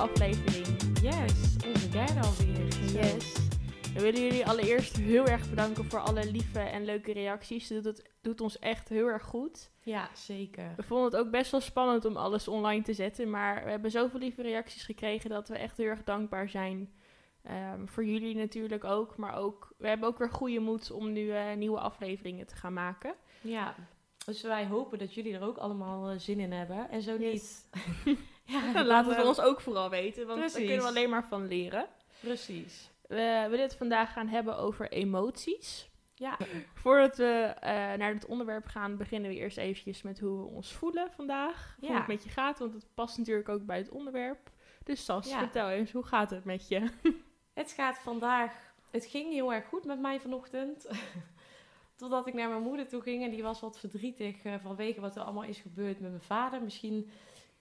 aflevering. Yes, onze derde alweer. Yes. We willen jullie allereerst heel erg bedanken voor alle lieve en leuke reacties. Dat doet, doet ons echt heel erg goed. Ja, zeker. We vonden het ook best wel spannend om alles online te zetten. Maar we hebben zoveel lieve reacties gekregen dat we echt heel erg dankbaar zijn. Ehm, voor jullie natuurlijk ook. Maar ook, we hebben ook weer goede moed om nu nieuwe afleveringen te gaan maken. Ja, dus wij hopen dat jullie er ook allemaal eh, zin in hebben. En zo Yes. niet. ja, dan, we eh, ons ook vooral weten, want daar Precies. kunnen we alleen maar van leren. Precies. We willen het vandaag gaan hebben over emoties. Ja, Voordat we eh, naar het onderwerp gaan, beginnen we eerst eventjes met hoe we ons voelen vandaag. Hoe Ja. het met je gaat, want het past natuurlijk ook bij het onderwerp. Dus Sas, Ja. vertel eens, hoe gaat het met je? het gaat vandaag. Het ging heel erg goed met mij vanochtend. Totdat ik naar mijn moeder toe ging en die was wat verdrietig eh, vanwege wat er allemaal is gebeurd met mijn vader. Misschien,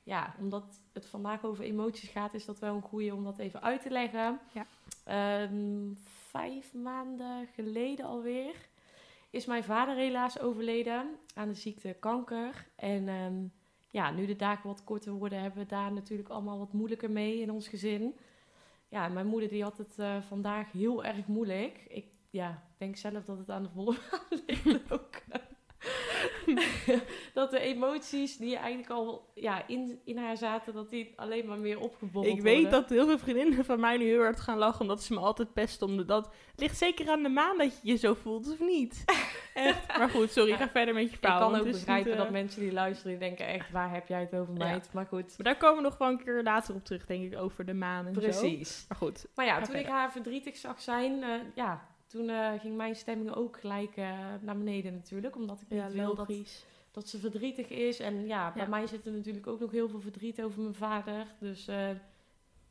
ja, omdat het vandaag over emoties gaat, is dat wel een goeie om dat even uit te leggen. Ja. Ehm, vijf maanden geleden alweer is mijn vader helaas overleden aan de ziekte kanker. En ehm, ja, nu de dagen wat korter worden, hebben we daar natuurlijk allemaal wat moeilijker mee in ons gezin. Ja, mijn moeder die had het eh, vandaag heel erg moeilijk. Ik ja, denk zelf dat het aan de volle ligt ook. dat de emoties die eigenlijk al ja, in, in haar zaten, dat die alleen maar meer opgebobbeld Ik weet worden. dat heel veel vriendinnen van mij nu heel hard gaan lachen, omdat ze me altijd pesten om de dat. Het ligt zeker aan de maan dat je je zo voelt, of niet? Echt. Maar goed, sorry, ga verder met je Ik verhaal. kan want ook begrijpen niet, eh, dat mensen die luisteren, die denken echt, waar heb jij het over, Ja. meid? Maar goed, Maar daar komen we nog wel een keer later op terug, denk ik, over de maan en zo. precies. Maar goed, Maar ja, toen ik haar verdrietig zag zijn, eh, ja, toen eh, ging mijn stemming ook gelijk eh, naar beneden natuurlijk. Omdat ik ja, niet wil dat, dat ze verdrietig is. En ja, bij Ja. mij zit er natuurlijk ook nog heel veel verdriet over mijn vader. Dus eh,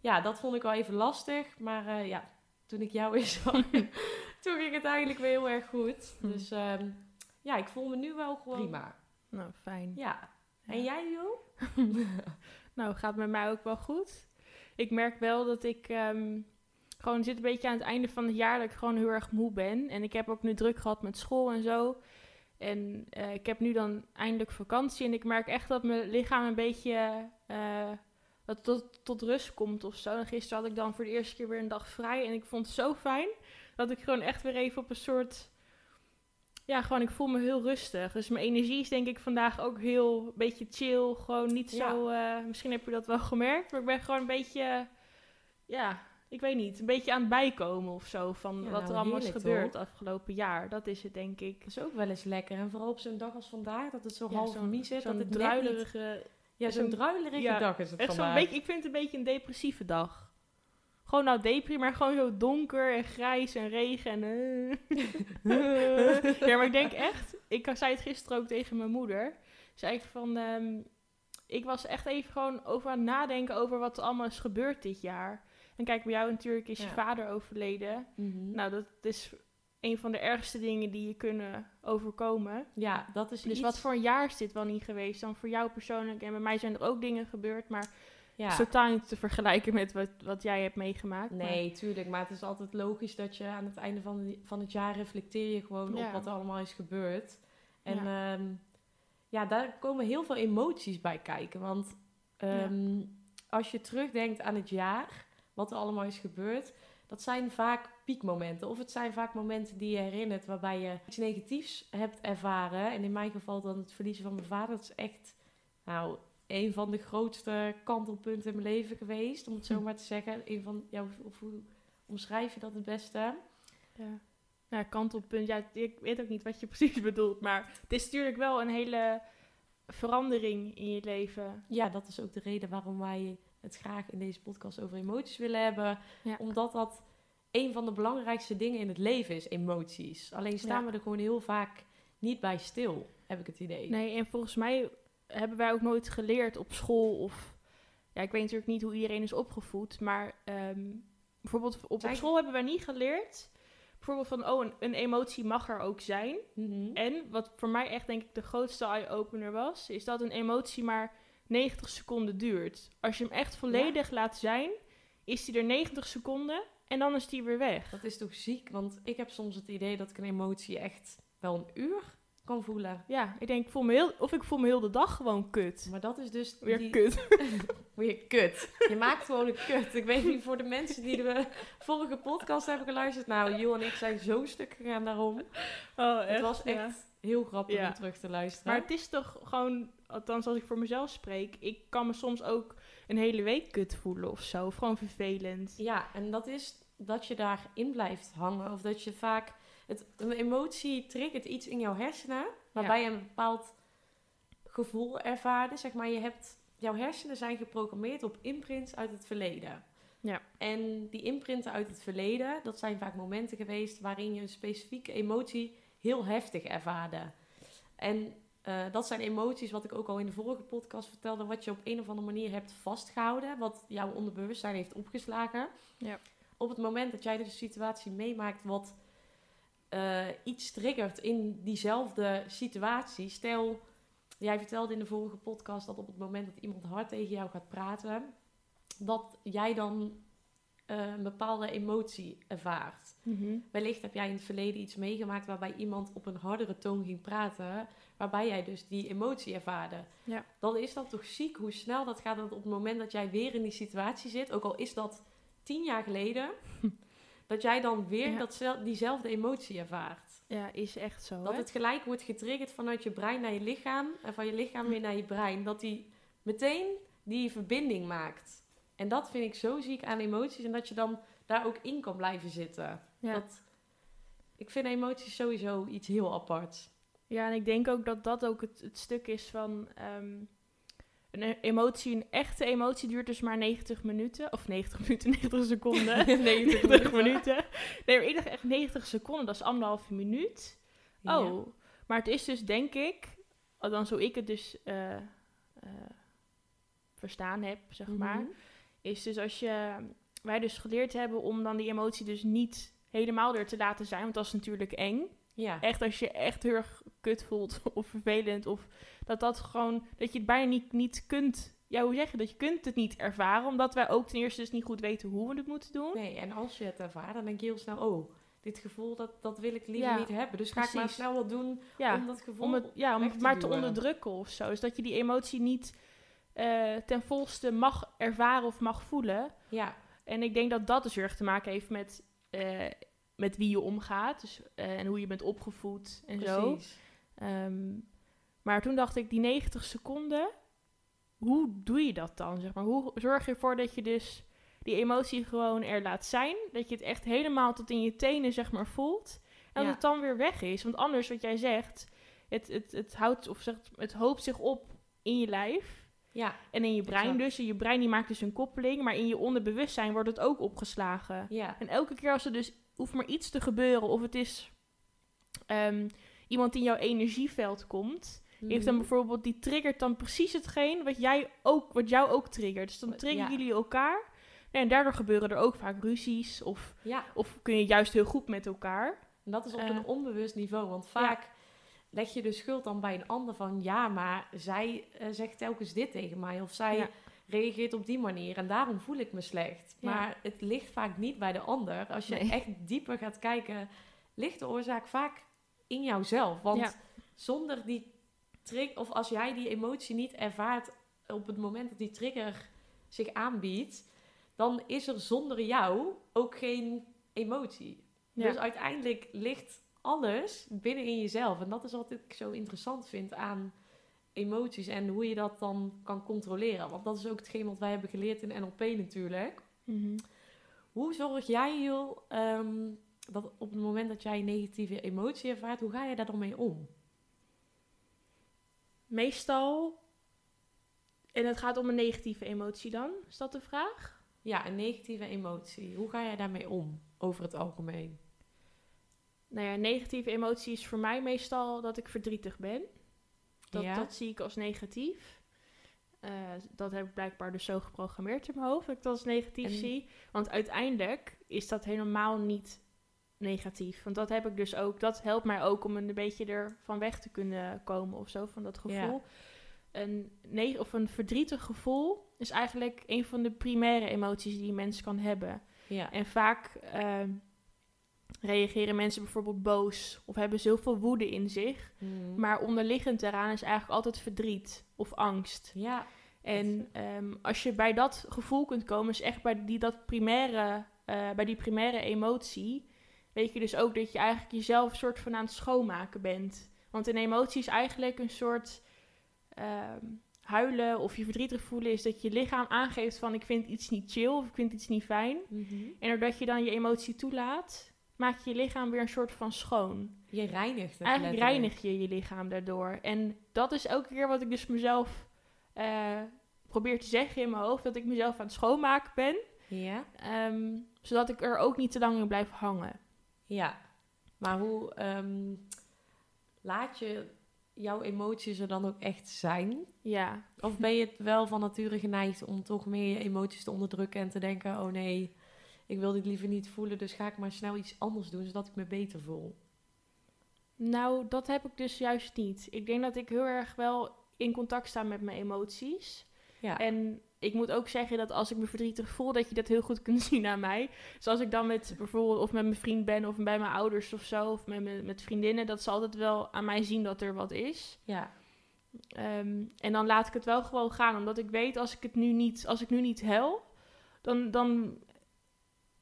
ja, dat vond ik wel even lastig. Maar ja, toen ik jou eens zag, toen ging het eigenlijk weer heel erg goed. Hm. Dus ehm, ja, ik voel me nu wel gewoon prima. Nou, fijn. Ja. Ja. En jij, Jo? Nou, gaat met mij ook wel goed. Ik merk wel dat ik ehm, gewoon zit een beetje aan het einde van het jaar dat ik gewoon heel erg moe ben. En ik heb ook nu druk gehad met school en zo. En eh, ik heb nu dan eindelijk vakantie en ik merk echt dat mijn lichaam een beetje eh, dat tot, tot rust komt of zo. En gisteren had ik dan voor de eerste keer weer een dag vrij en ik vond het zo fijn dat ik gewoon echt weer even op een soort... Ja, gewoon ik voel me heel rustig. Dus mijn energie is denk ik vandaag ook heel een beetje chill. Gewoon niet Ja. zo... eh, misschien heb je dat wel gemerkt. Maar ik ben gewoon een beetje... ja, ik weet niet. Een beetje aan het bijkomen of zo. Van Ja, wat nou, er allemaal is gebeurd toch? afgelopen jaar. Dat is het denk ik. Dat is ook wel eens lekker. En vooral op zo'n dag als vandaag, dat het zo Ja, half zo'n- mies is. Zo'n het druilerige... Ja, zo'n druilerige ja, dag is het Echt vandaag. beetje... Ik vind het een beetje een depressieve dag. Gewoon nou depri, maar gewoon zo donker en grijs en regen en... eh. ja, maar ik denk echt... Ik zei het gisteren ook tegen mijn moeder. Zei ik van... ehm, ik was echt even gewoon over aan het nadenken over wat er allemaal is gebeurd dit jaar. En kijk, bij jou natuurlijk is je vader overleden. Mhm. Nou, dat is een van de ergste dingen die je kunnen overkomen. ja, dat is Dus iets... wat voor een jaar is dit wel niet geweest? Dan voor jou persoonlijk. En bij mij zijn er ook dingen gebeurd, maar Ja. totaal niet te vergelijken met wat, wat jij hebt meegemaakt. maar- Nee, tuurlijk. Maar het is altijd logisch dat je aan het einde van, de- van het jaar reflecteer je gewoon Ja. op wat er allemaal is gebeurd. En Ja. ja, ja daar komen heel veel emoties bij kijken. Want ehm, als je terugdenkt aan het jaar, wat er allemaal is gebeurd, dat zijn vaak piekmomenten. Of het zijn vaak momenten die je herinnert waarbij je iets negatiefs hebt ervaren. En in mijn geval dan het verliezen van mijn vader. Dat is echt, nou, een van de grootste kantelpunten in mijn leven geweest. Om het zo Hm. maar te zeggen. Een van, ja, of hoe omschrijf je dat het beste? Ja. Ja, kantelpunt. Ja, ik weet ook niet wat je precies bedoelt. Maar het is natuurlijk wel een hele verandering in je leven. Ja, dat is ook de reden waarom wij het graag in deze podcast over emoties willen hebben. Ja. Omdat dat een van de belangrijkste dingen in het leven is, emoties. Alleen staan Ja. we er gewoon heel vaak niet bij stil, heb ik het idee. Nee, en volgens mij hebben wij ook nooit geleerd op school of... Ja, ik weet natuurlijk niet hoe iedereen is opgevoed, maar ehm, bijvoorbeeld op, op school hebben wij niet geleerd... Bijvoorbeeld van, oh, een, een emotie mag er ook zijn. Mhm. En wat voor mij echt denk ik de grootste eye-opener was, is dat een emotie maar 90 seconden duurt. Als je hem echt volledig laat zijn, is die er 90 seconden en dan is die weer weg. Dat is toch ziek? Want ik heb soms het idee dat ik een emotie echt wel een uur kan voelen. Ja, ik denk, ik voel me heel, of ik voel me heel de dag gewoon kut. Maar dat is dus... Weer die- kut. Weer kut. Je maakt gewoon een kut. Ik weet niet, voor de mensen die de vorige podcast hebben geluisterd. Nou, Joel en ik zijn zo stuk gegaan daarom. Oh, Het was echt ja. Heel grappig Ja. om terug te luisteren. Maar het is toch gewoon, althans als ik voor mezelf spreek, ik kan me soms ook een hele week kut voelen of zo. Of gewoon vervelend. Ja, en dat is dat je daarin blijft hangen. Of dat je vaak... Het, een emotie triggert iets in jouw hersenen... waarbij je een bepaald gevoel ervaarde. Zeg maar, je hebt... Jouw hersenen zijn geprogrammeerd op imprints uit het verleden. Ja. En die imprinten uit het verleden... dat zijn vaak momenten geweest... waarin je een specifieke emotie heel heftig ervaarde. En eh, dat zijn emoties, wat ik ook al in de vorige podcast vertelde... wat je op een of andere manier hebt vastgehouden... wat jouw onderbewustzijn heeft opgeslagen. Ja. Op het moment dat jij dus een situatie meemaakt... wat eh, iets triggert in diezelfde situatie. Stel, jij vertelde in de vorige podcast dat op het moment dat iemand hard tegen jou gaat praten, dat jij dan eh, een bepaalde emotie ervaart. Mhm. Wellicht heb jij in het verleden iets meegemaakt waarbij iemand op een hardere toon ging praten, waarbij jij dus die emotie ervaarde. Ja. Dan is dat toch ziek hoe snel dat gaat dat op het moment dat jij weer in die situatie zit, ook al is dat tien jaar geleden, dat jij dan weer Ja. datzel- diezelfde emotie ervaart. Ja, is echt zo. Dat hè? het gelijk wordt getriggerd vanuit je brein naar je lichaam en van je lichaam weer naar je brein. Dat die meteen die verbinding maakt. En dat vind ik zo ziek aan emoties en dat je dan daar ook in kan blijven zitten. Ja. Dat, ik vind emoties sowieso iets heel aparts. Ja, en ik denk ook dat dat ook het, het stuk is van ehm, een e- emotie, een echte emotie duurt dus maar 90 minuten. Of 90 minuten, 90 seconden. 90 90 minuten. Nee, maar ik dacht echt 90 seconden, dat is anderhalve minuut. Ja. Oh, maar het is dus denk ik, althans hoe ik het dus eh, eh, verstaan heb, zeg maar, Mhm. Is dus als je, wij dus geleerd hebben om dan die emotie dus niet helemaal er te laten zijn, want dat is natuurlijk eng. Ja. Echt als je echt heel erg kut voelt of vervelend of dat dat gewoon, dat je het bijna niet, niet kunt, ja hoe zeg je dat, je kunt het niet ervaren, omdat wij ook ten eerste dus niet goed weten hoe we het moeten doen. Nee, en als je het ervaart, dan denk je heel snel, oh, dit gevoel, dat, dat wil ik liever Ja, niet hebben. Dus ga ik maar snel wat doen Ja, om dat gevoel om het, ja, om het maar te onderdrukken of zo. Dus dat je die emotie niet eh, ten volste mag ervaren of mag voelen. Ja, En ik denk dat dat dus heel erg te maken heeft met, eh, met wie je omgaat. Dus, eh, en hoe je bent opgevoed en zo. Ehm, maar toen dacht ik, die 90 seconden, hoe doe je dat dan? Zeg maar? Hoe zorg je ervoor dat je dus die emotie gewoon er laat zijn? Dat je het echt helemaal tot in je tenen zeg maar, voelt. En dat het dan weer weg is. Want anders, wat jij zegt, het, het, het, houdt, of zegt, het hoopt zich op in je lijf. Ja, En in je brein Exact. dus. En je brein die maakt dus een koppeling. Maar in je onderbewustzijn wordt het ook opgeslagen. ja. En elke keer als er dus hoeft maar iets te gebeuren, of het is ehm, iemand die in jouw energieveld komt, heeft dan Mhm. bijvoorbeeld die triggert dan precies hetgeen wat jij ook, wat jou ook triggert. Dus dan triggeren ja. jullie elkaar. Nee, en daardoor gebeuren er ook vaak ruzies, of, Ja, of kun je juist heel goed met elkaar. en dat is op Eh, een onbewust niveau. Want vaak leg je de schuld dan bij een ander van... ja, maar zij eh, zegt telkens dit tegen mij. Of zij Ja. reageert op die manier en daarom voel ik me slecht. Ja. Maar het ligt vaak niet bij de ander. Als je Nee. echt dieper gaat kijken... ligt de oorzaak vaak in jouzelf. Want Ja. zonder die trigger... of als jij die emotie niet ervaart... op het moment dat die trigger zich aanbiedt... dan is er zonder jou ook geen emotie. Dus uiteindelijk ligt alles binnen in jezelf. En dat is wat ik zo interessant vind aan emoties en hoe je dat dan kan controleren. Want dat is ook hetgeen wat wij hebben geleerd in NLP natuurlijk. Mhm. Hoe zorg jij, Jul, ehm, dat op het moment dat jij een negatieve emotie ervaart, hoe ga je daar dan mee om? Meestal, en het gaat om een negatieve emotie dan, is dat de vraag? Ja, een negatieve emotie. Hoe ga jij daarmee om, over het algemeen? Nou ja, negatieve emotie is voor mij meestal dat ik verdrietig ben. Dat, Ja. dat zie ik als negatief. Eh, dat heb ik blijkbaar dus zo geprogrammeerd in mijn hoofd, dat ik dat als negatief En- zie. Want uiteindelijk is dat helemaal niet negatief. Want dat heb ik dus ook, dat helpt mij ook om een beetje er van weg te kunnen komen of zo, van dat gevoel. Ja. Een, nee, of een verdrietig gevoel is eigenlijk een van de primaire emoties die een mens kan hebben. Ja, En vaak, ehm, reageren mensen bijvoorbeeld boos of hebben zoveel woede in zich. Mhm. Maar onderliggend daaraan is eigenlijk altijd verdriet of angst. Ja, En ehm, als je bij dat gevoel kunt komen, is echt bij die, dat primaire, eh, bij die primaire emotie, weet je dus ook dat je eigenlijk jezelf soort van aan het schoonmaken bent. Want een emotie is eigenlijk een soort ehm, huilen of je verdrietig voelen, is dat je lichaam aangeeft van ik vind iets niet chill of ik vind iets niet fijn. Mhm. En doordat je dan je emotie toelaat, maak je je lichaam weer een soort van schoon. je reinigt het Eigenlijk letterlijk. reinig je je lichaam daardoor. En dat is elke keer wat ik dus mezelf eh, probeer te zeggen in mijn hoofd. Dat ik mezelf aan het schoonmaken ben. Ja, ehm, zodat ik er ook niet te lang in blijf hangen. ja. Maar hoe ehm, laat je jouw emoties er dan ook echt zijn? Ja, Of ben je het wel van nature geneigd om toch meer je emoties te onderdrukken en te denken: oh nee, ik wil dit liever niet voelen, dus ga ik maar snel iets anders doen zodat ik me beter voel? nou dat heb ik dus juist niet. Ik denk dat ik heel erg wel in contact sta met mijn emoties. Ja, En ik moet ook zeggen dat als ik me verdrietig voel, dat je dat heel goed kunt zien aan mij. Dus als ik dan met bijvoorbeeld of met mijn vriend ben of bij mijn ouders of zo, of met, mijn- met vriendinnen, dat ze altijd wel aan mij zien dat er wat is. ja, Ehm, en dan laat ik het wel gewoon gaan, omdat ik weet als ik het nu niet, als ik nu niet hel, dan, dan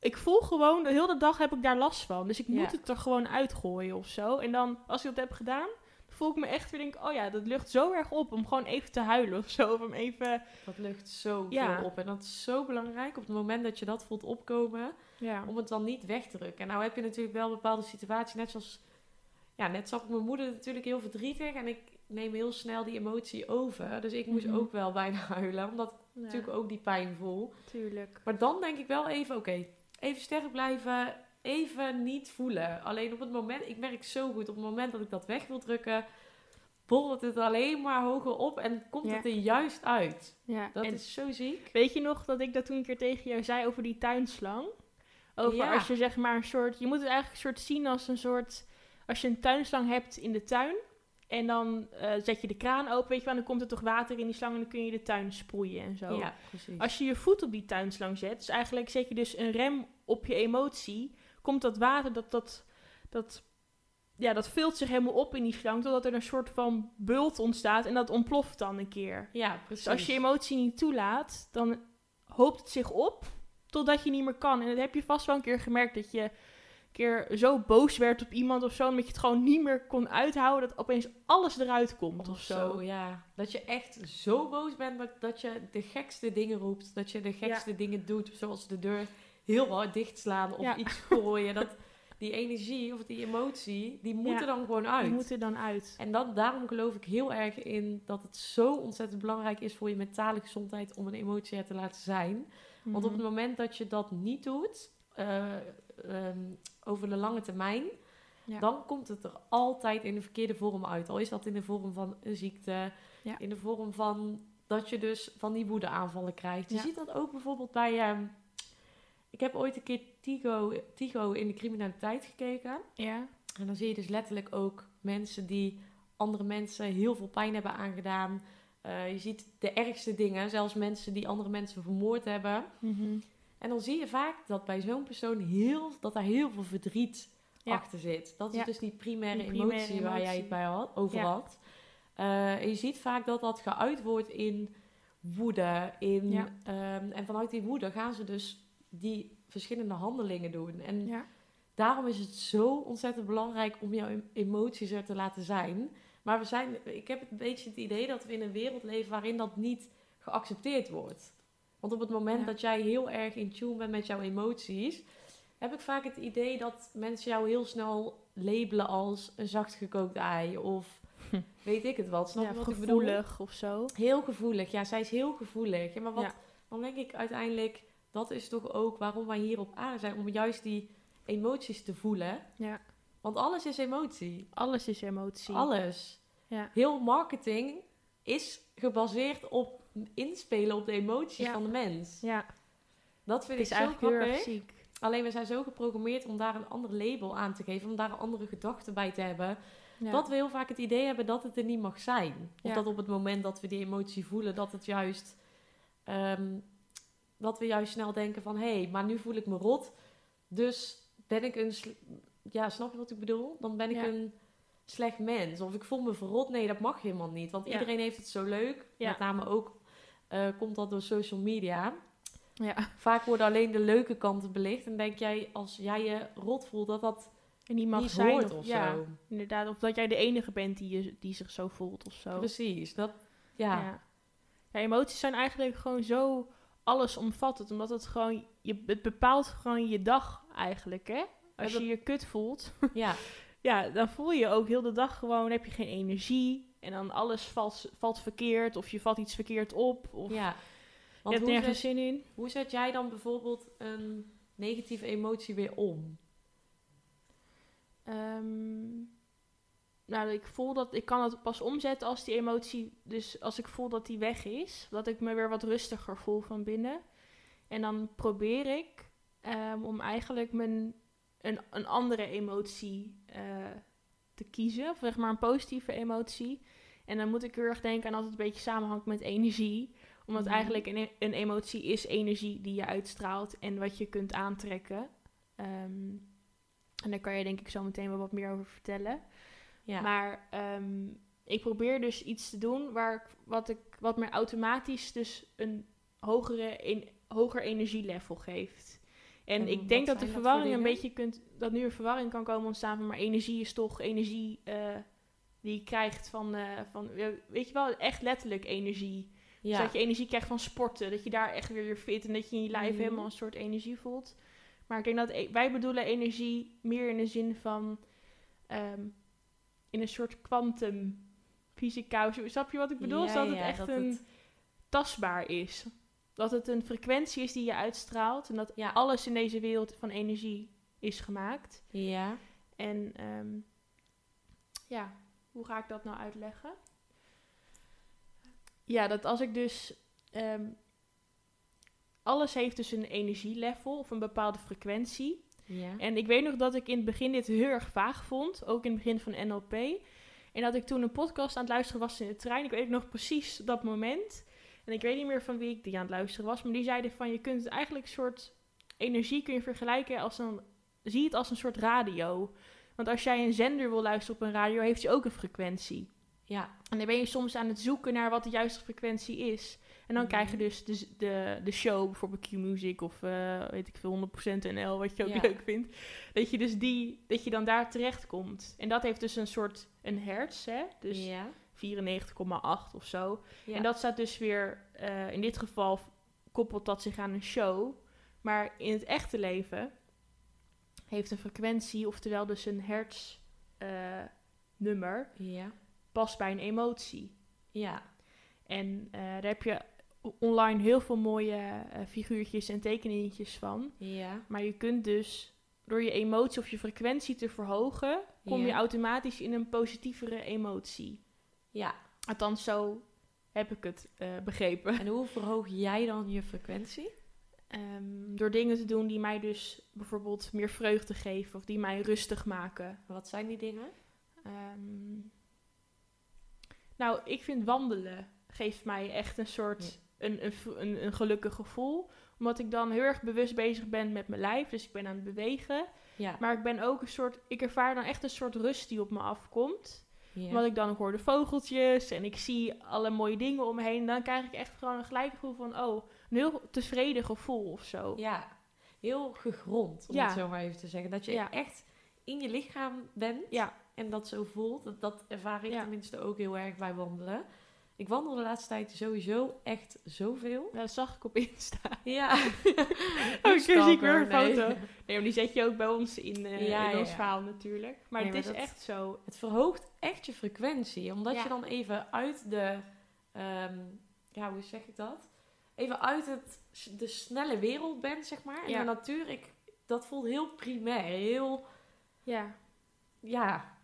ik voel gewoon de hele dag heb ik daar last van. Dus ik Ja. moet het er gewoon uitgooien of zo. En dan als ik dat heb gedaan, voel ik me echt weer denk, oh ja, dat lucht zo erg op om gewoon even te huilen of zo, of om even, dat lucht zo Ja. veel op. En dat is zo belangrijk op het moment dat je dat voelt opkomen, ja, om het dan niet weg te drukken. En nou heb je natuurlijk wel bepaalde situaties, net zoals, ja, net zag ik mijn moeder natuurlijk heel verdrietig en ik neem heel snel die emotie over. Dus ik moest Mhm. ook wel bijna huilen, omdat ik ja, natuurlijk ook die pijn voel. tuurlijk. Maar dan denk ik wel even, oké, even sterk blijven, even niet voelen. Alleen op het moment, ik merk zo goed, op het moment dat ik dat weg wil drukken, borrelt het alleen maar hoger op en komt Ja. het er juist uit. Ja, Dat en is zo ziek. weet je nog dat ik dat toen een keer tegen jou zei over die tuinslang? Over Ja. als je zeg maar een soort, je moet het eigenlijk een soort zien als een soort, als je een tuinslang hebt in de tuin en dan eh, zet je de kraan open, weet je wel, en dan komt er toch water in die slang en dan kun je de tuin sproeien en zo. Ja, precies. Als je je voet op die tuinslang zet, dus eigenlijk zet je dus een rem op je emotie, komt dat water, dat, dat, dat, ja, dat vult zich helemaal op in die slang, totdat er een soort van bult ontstaat en dat ontploft dan een keer. ja, precies. Dus als je emotie niet toelaat, dan hoopt het zich op totdat je niet meer kan. En dat heb je vast wel een keer gemerkt, dat je keer zo boos werd op iemand of zo, omdat je het gewoon niet meer kon uithouden, dat opeens alles eruit komt of, zo. ja. Dat je echt zo boos bent dat, dat je de gekste dingen roept. Dat je de gekste dingen doet, zoals de deur heel hard dichtslaan of Ja. iets gooien. Dat, die energie of die emotie, die moet Ja. er dan gewoon uit. Die moet er dan uit. En dat, daarom geloof ik heel erg in dat het zo ontzettend belangrijk is voor je mentale gezondheid om een emotie er te laten zijn. Want op Mhm. het moment dat je dat niet doet, eh, ehm, over de lange termijn, Ja. dan komt het er altijd in de verkeerde vorm uit. Al is dat in de vorm van een ziekte, Ja. in de vorm van dat je dus van die woedeaanvallen krijgt. Je ziet dat ook bijvoorbeeld bij... ehm, ik heb ooit een keer Tigo, Tigo in de criminaliteit gekeken. Ja, En dan zie je dus letterlijk ook mensen die andere mensen heel veel pijn hebben aangedaan. Eh, je ziet de ergste dingen, zelfs mensen die andere mensen vermoord hebben. Mhm. En dan zie je vaak dat bij zo'n persoon heel, dat daar heel veel verdriet Ja. achter zit. Dat is Ja. dus die primaire, Die primaire emotie, waar jij het bij had, over Ja. had. Eh, en je ziet vaak dat dat geuit wordt in woede. In, ehm, en vanuit die woede gaan ze dus die verschillende handelingen doen. En daarom is het zo ontzettend belangrijk om jouw em- emoties er te laten zijn. Maar we zijn, ik heb een beetje het idee dat we in een wereld leven waarin dat niet geaccepteerd wordt. Want op het moment Ja. dat jij heel erg in tune bent met jouw emoties, heb ik vaak het idee dat mensen jou heel snel labelen als een zacht gekookt ei of Hm. weet ik het wat. Snap Ja, je wat ik bedoel? gevoelig of zo. Heel gevoelig, ja, zij is heel gevoelig. Ja, maar wat, Ja. dan denk ik uiteindelijk, dat is toch ook waarom wij hier op aarde zijn, om juist die emoties te voelen. Ja. Want alles is emotie. Alles is emotie. Alles. Ja. Heel marketing is gebaseerd op inspelen op de emoties Ja. van de mens. Ja, Dat vind ik is zo eigenlijk heel grappig. erg ziek. Alleen we zijn zo geprogrammeerd om daar een ander label aan te geven, om daar een andere gedachte bij te hebben. Ja. Dat we heel vaak het idee hebben dat het er niet mag zijn. Of Ja. dat op het moment dat we die emotie voelen, dat het juist. ehm, dat we juist snel denken van hé, hey, maar nu voel ik me rot. Dus ben ik een, ja, snap je wat ik bedoel? Dan ben ik Ja. een slecht mens. Of ik voel me verrot. Nee, dat mag helemaal niet. Want iedereen heeft het zo leuk. Ja. Met name ook eh, komt dat door social media. Ja. Vaak worden alleen de leuke kanten belicht. En denk jij, als jij je rot voelt, dat dat En die mag niet zijn. hoort of, of ja, zo. inderdaad. Of dat jij de enige bent die, je, die zich zo voelt of zo. Precies. Dat, ja. Ja. ja, emoties zijn eigenlijk gewoon zo allesomvattend. Omdat het gewoon, je, het bepaalt gewoon je dag eigenlijk, hè? Als Ja, je je kut voelt, ja. ja, dan voel je ook heel de dag gewoon, heb je geen energie. En dan alles valt, valt verkeerd, of je valt iets verkeerd op. Of ja. je Want hebt hoe nergens zet, zin in. hoe zet jij dan bijvoorbeeld een negatieve emotie weer om? Ehm, nou, ik voel dat ik kan het pas omzetten als die emotie, dus als ik voel dat die weg is, dat ik me weer wat rustiger voel van binnen. En dan probeer ik ehm, om eigenlijk mijn, een, een andere emotie eh, te kiezen, of zeg maar een positieve emotie. En dan moet ik heel erg denken aan dat het een beetje samenhangt met energie. Omdat Mhm. eigenlijk een, een emotie is energie die je uitstraalt en wat je kunt aantrekken. Ehm, en daar kan je denk ik zo meteen wel wat meer over vertellen. Ja. Maar ehm, ik probeer dus iets te doen waar ik, wat, ik, wat me automatisch dus een hogere, een, hoger energielevel geeft. En, En ik denk dat de dat verwarring een beetje kunt, dat nu een verwarring kan komen ontstaan van maar energie is toch energie eh, die je krijgt van, eh, van, weet je wel, echt letterlijk energie. Dus ja. dat je energie krijgt van sporten. Dat je daar echt weer weer fit en dat je in je lijf Mhm. helemaal een soort energie voelt. Maar ik denk dat e- wij bedoelen energie meer in de zin van ehm, in een soort kwantum fysica. Snap je wat ik bedoel? Dus Ja, dat het ja, echt dat een het- tastbaar is. Dat het een frequentie is die je uitstraalt. En dat Ja. alles in deze wereld van energie is gemaakt. Ja. En ehm, ja, hoe ga ik dat nou uitleggen? Ja, dat als ik dus. ehm, alles heeft dus een energielevel of een bepaalde frequentie. Ja. En ik weet nog dat ik in het begin dit heel erg vaag vond, ook in het begin van NLP. En dat ik toen een podcast aan het luisteren was in de trein. Ik weet nog precies dat moment. En ik weet niet meer van wie ik die aan het luisteren was. Maar die zeiden van je kunt het eigenlijk een soort energie kun je vergelijken als een. Zie het als een soort radio. Want als jij een zender wil luisteren op een radio, heeft hij ook een frequentie. Ja. En dan ben je soms aan het zoeken naar wat de juiste frequentie is. En dan Mhm. krijg je dus de, de, de show, bijvoorbeeld Q-Music of eh, weet ik veel, 100% NL, wat je ook Ja. leuk vindt. Dat je dus die, dat je dan daar terecht komt. En dat heeft dus een soort, een hertz, hè? Dus ja. 94,8 of zo. Ja. En dat staat dus weer, eh, in dit geval koppelt dat zich aan een show. Maar in het echte leven heeft een frequentie, oftewel dus een hertz eh, nummer, Ja. past bij een emotie. Ja. En eh, daar heb je online heel veel mooie figuurtjes en tekeningetjes van. Ja. Maar je kunt dus door je emotie of je frequentie te verhogen, kom je automatisch in een positievere emotie. Ja. Althans, zo heb ik het eh, begrepen. En hoe verhoog jij dan je frequentie? Ehm, door dingen te doen die mij dus bijvoorbeeld meer vreugde geven of die mij rustig maken. Wat zijn die dingen? Ehm, nou, ik vind wandelen geeft mij echt een soort een, een, een, een gelukkig gevoel. Omdat ik dan heel erg bewust bezig ben met mijn lijf. Dus ik ben aan het bewegen. Ja. Maar ik ben ook een soort. Ik ervaar dan echt een soort rust die op me afkomt. Omdat ik dan hoor de vogeltjes en ik zie alle mooie dingen om me heen. Dan krijg ik echt gewoon een gelijk gevoel van oh, een heel tevreden gevoel of zo. Ja. Heel gegrond, om Ja. het zo maar even te zeggen. Dat je Ja. echt in je lichaam bent Ja. en dat zo voelt. Dat, dat ervaar ik tenminste ook heel erg bij wandelen. Ik wandel de laatste tijd sowieso echt zoveel. Ja, dat zag ik op Insta. Ja. Oh, ik zie ik weer een nee. foto. Nee, maar die zet je ook bij ons in, Ja, in ja, ons ja. verhaal natuurlijk. Maar Nee, het maar is dat- echt zo. Het verhoogt echt je frequentie. Omdat Ja. je dan even uit de... ehm, ja, hoe zeg ik dat? Even uit het, de snelle wereld bent, zeg maar. En Ja. de natuur, ik, dat voelt heel primair. Heel... Ja. Ja,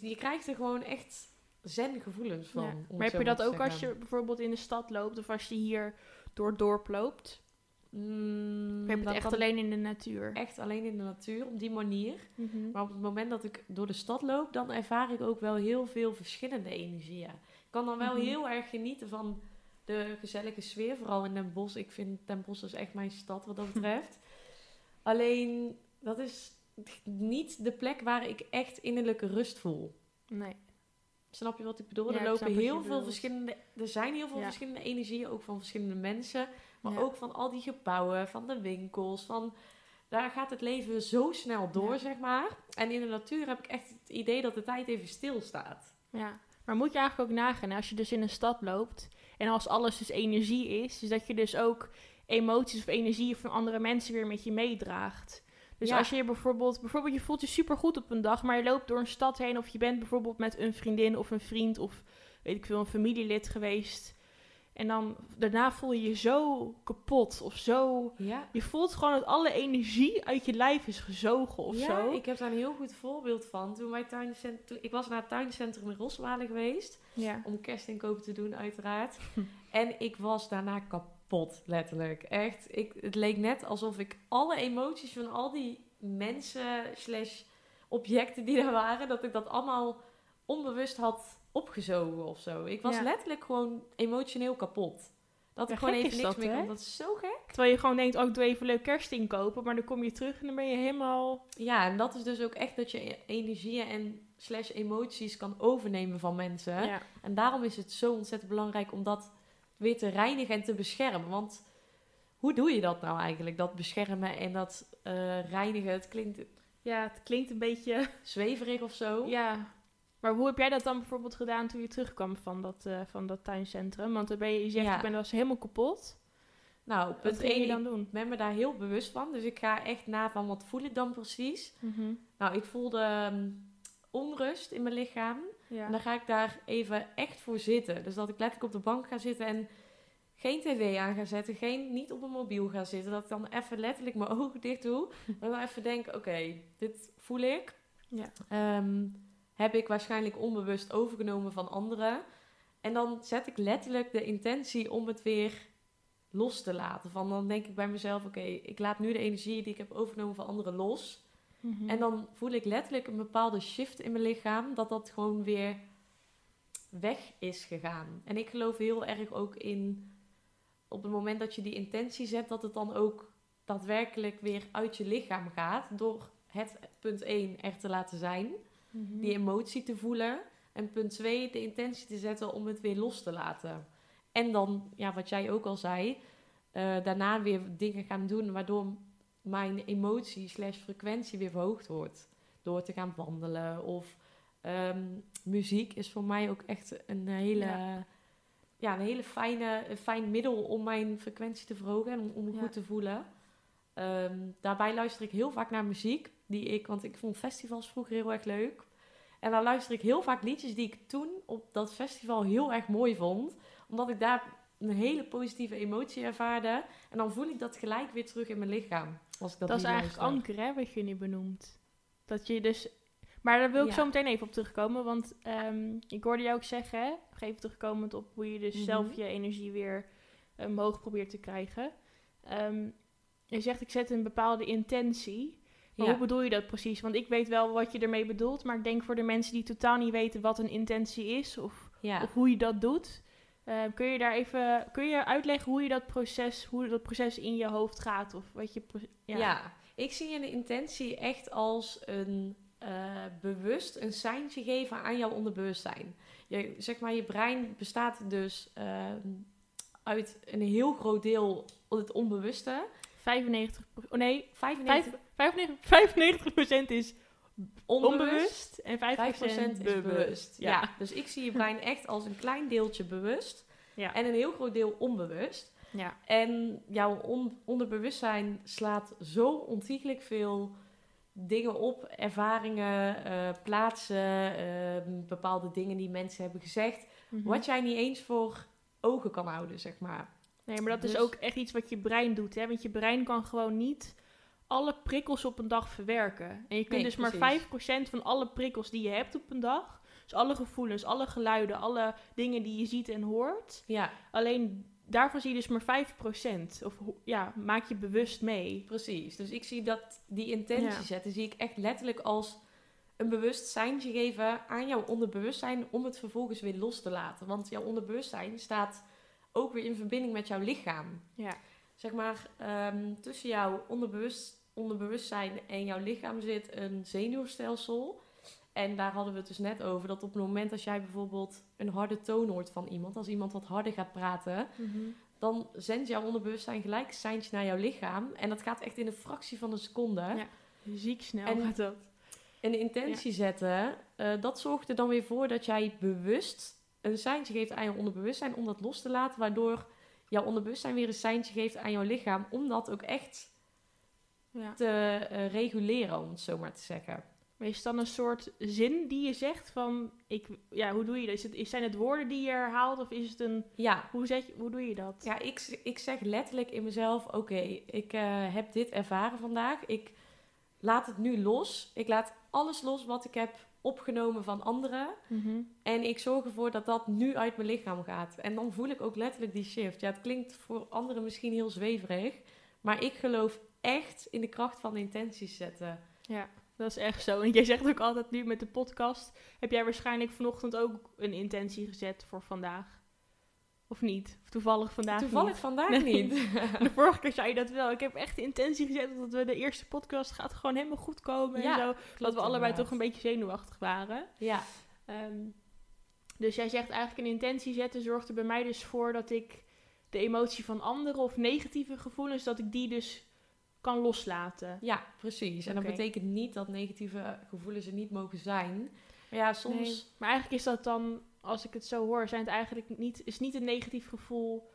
je krijgt er gewoon echt zen gevoelens van. ja. Maar heb je dat ook als je bijvoorbeeld in de stad loopt of als je hier door het dorp loopt? Mm, heb het echt alleen in de natuur? echt alleen in de natuur, op die manier. Mhm. Maar op het moment dat ik door de stad loop, dan ervaar ik ook wel heel veel verschillende energieën. Ik kan dan wel Mhm. heel erg genieten van de gezellige sfeer, vooral in Den Bosch. Ik vind Den Bosch is echt mijn stad wat dat betreft. Alleen, dat is niet de plek waar ik echt innerlijke rust voel. Nee. Snap je wat ik bedoel? Ja, er lopen heel veel verschillende. Er zijn heel veel Ja. verschillende energieën, ook van verschillende mensen. Maar Ja. ook van al die gebouwen, van de winkels. Van, daar gaat het leven zo snel door, zeg maar. En in de natuur heb ik echt het idee dat de tijd even stilstaat. Ja, maar moet je eigenlijk ook nagaan, als je dus in een stad loopt en als alles dus energie is, is dat je dus ook emoties of energie van andere mensen weer met je meedraagt. Dus Ja. als je bijvoorbeeld, bijvoorbeeld je voelt je supergoed op een dag, maar je loopt door een stad heen of je bent bijvoorbeeld met een vriendin of een vriend of weet ik veel, een familielid geweest. En dan daarna voel je je zo kapot of zo. Ja. Je voelt gewoon dat alle energie uit je lijf is gezogen of ja, zo. ik heb daar een heel goed voorbeeld van. Toen wij tuincent- toen- ik was naar het tuincentrum in Rosmalen geweest. Ja. Om kerstinkopen te doen, uiteraard. en ik was daarna kapot, letterlijk. Echt, ik, het leek net alsof ik alle emoties van al die mensen slash objecten die daar waren... dat ik dat allemaal onbewust had opgezogen of zo. Ik was Ja. letterlijk gewoon emotioneel kapot. Dat Ja, ik gewoon even niks dat, meer kon. Dat is zo gek. Terwijl je gewoon denkt, oh, ik doe even leuk kerst inkopen, maar dan kom je terug en dan ben je helemaal... Ja, en dat is dus ook echt dat je e- energieën en slash emoties kan overnemen van mensen. Ja. En daarom is het zo ontzettend belangrijk om dat weer te reinigen en te beschermen. Want hoe doe je dat nou eigenlijk? Dat beschermen en dat eh, reinigen. Het klinkt ja, het klinkt een beetje... zweverig of zo. Ja, maar hoe heb jij dat dan bijvoorbeeld gedaan toen je terugkwam van dat, eh, van dat tuincentrum? Want dan ben je, je zegt, Ja. ik ben was helemaal kapot. Nou, Wat ging je 1, dan ik doen? ben me daar heel bewust van. Dus ik ga echt na van wat voel ik dan precies. Mhm. Nou, ik voelde ehm, onrust in mijn lichaam. Ja. En dan ga ik daar even echt voor zitten. Dus dat ik letterlijk op de bank ga zitten en geen tv aan ga zetten. Geen, niet op een mobiel ga zitten. Dat ik dan even letterlijk mijn ogen dicht doe. En dan even denk, oké, dit voel ik. Ja. Ehm, heb ik waarschijnlijk onbewust overgenomen van anderen. En dan zet ik letterlijk de intentie om het weer los te laten. Van dan denk ik bij mezelf, oké, ik laat nu de energie die ik heb overgenomen van anderen los. Mhm. En dan voel ik letterlijk een bepaalde shift in mijn lichaam, dat dat gewoon weer weg is gegaan. En ik geloof heel erg ook in, op het moment dat je die intentie zet, dat het dan ook daadwerkelijk weer uit je lichaam gaat, door het punt 1 er te laten zijn, Mhm. die emotie te voelen, en punt 2 de intentie te zetten om het weer los te laten. En dan, ja, wat jij ook al zei, eh, daarna weer dingen gaan doen waardoor mijn emotie slash frequentie weer verhoogd wordt. Door te gaan wandelen of ehm, muziek is voor mij ook echt een hele, ja. Ja. een hele fijne, een fijn middel om mijn frequentie te verhogen en om, om me Ja. goed te voelen. Ehm, daarbij luister ik heel vaak naar muziek die ik, want ik vond festivals vroeger heel erg leuk. En dan luister ik heel vaak liedjes die ik toen op dat festival heel erg mooi vond. Omdat ik daar een hele positieve emotie ervaarde. En dan voel ik dat gelijk weer terug in mijn lichaam. Als ik dat Dat, is eigenlijk luister. anker, hè, wat je nu benoemt. Dat je dus... Maar daar wil ik Ja. zo meteen even op terugkomen, want ehm, ik hoorde jou ook zeggen, hè, even terugkomend op hoe je dus Mhm. zelf je energie weer omhoog probeert te krijgen. Ehm, je zegt, ik zet een bepaalde intentie. Maar Ja. hoe bedoel je dat precies? Want ik weet wel wat je ermee bedoelt, maar ik denk voor de mensen die totaal niet weten wat een intentie is of, Ja. of hoe je dat doet, eh, kun je daar even kun je uitleggen hoe je dat proces, hoe dat proces in je hoofd gaat of wat je Ja. ik zie een intentie echt als een eh, bewust een seintje geven aan jouw onderbewustzijn. Je, zeg maar, je brein bestaat dus ehm, uit een heel groot deel het onbewuste. 95, oh nee, 95 vijf- 95, 95% is onbewust, onbewust en 5%, 5% is bewust. Ja. Ja. dus ik zie je brein echt als een klein deeltje bewust Ja. en een heel groot deel onbewust. ja. En jouw on- onderbewustzijn slaat zo ontiegelijk veel dingen op, ervaringen, eh, plaatsen, eh, bepaalde dingen die mensen hebben gezegd, Mhm. wat jij niet eens voor ogen kan houden, zeg maar. Nee, maar dat is Dus- ook echt iets wat je brein doet, hè? Want je brein kan gewoon niet alle prikkels op een dag verwerken. En je kunt Nee, dus maar precies. 5% van alle prikkels die je hebt op een dag, dus alle gevoelens, alle geluiden, alle dingen die je ziet en hoort, Ja, alleen daarvan zie je dus maar 5%. Of ja, maak je bewust mee. precies. Dus ik zie dat die intentie Ja. zetten, zie ik echt letterlijk als een bewustzijntje geven aan jouw onderbewustzijn om het vervolgens weer los te laten. Want jouw onderbewustzijn staat ook weer in verbinding met jouw lichaam. Ja. zeg maar, ehm, tussen jouw onderbewust, onderbewustzijn en jouw lichaam zit een zenuwstelsel. En daar hadden we het dus net over. Dat op het moment als jij bijvoorbeeld een harde toon hoort van iemand, als iemand wat harder gaat praten, Mhm. dan zendt jouw onderbewustzijn gelijk een seintje naar jouw lichaam. En dat gaat echt in een fractie van een seconde. Ja. Ziek snel En- gaat dat. En de intentie zetten, eh, dat zorgt er dan weer voor dat jij bewust een seintje geeft aan je onderbewustzijn om dat los te laten, waardoor jouw onderbewustzijn weer een seintje geeft aan jouw lichaam om dat ook echt Ja. te eh, reguleren, om het zo maar te zeggen. Maar is het dan een soort zin die je zegt van, ik, ja, hoe doe je dat? Is het, zijn het woorden die je herhaalt of is het een, Ja, hoe, je, hoe doe je dat? ja ik, ik zeg letterlijk in mezelf, oké, ik eh, heb dit ervaren vandaag. Ik laat het nu los. Ik laat alles los wat ik heb opgenomen van anderen. Mhm. En ik zorg ervoor dat dat nu uit mijn lichaam gaat. En dan voel ik ook letterlijk die shift. Ja, het klinkt voor anderen misschien heel zweverig. Maar ik geloof echt in de kracht van intenties zetten. Ja, dat is echt zo. En jij zegt ook altijd nu met de podcast, heb jij waarschijnlijk vanochtend ook een intentie gezet voor vandaag? Of niet? Of toevallig vandaag Toevallig niet? vandaag Nee. niet. De vorige keer zei je dat wel. Ik heb echt de intentie gezet dat we de eerste podcast gaat gewoon helemaal goed komen Ja, en zo. Dat we allebei inderdaad. toch een beetje zenuwachtig waren. Ja, Ehm, dus jij zegt eigenlijk een intentie zetten zorgt er bij mij dus voor dat ik de emotie van anderen of negatieve gevoelens, dat ik die dus kan loslaten. ja, precies. En dat betekent niet dat negatieve gevoelens er niet mogen zijn. Maar ja, soms... Nee. Maar eigenlijk is dat dan, als ik het zo hoor, zijn het eigenlijk niet, is niet een negatief gevoel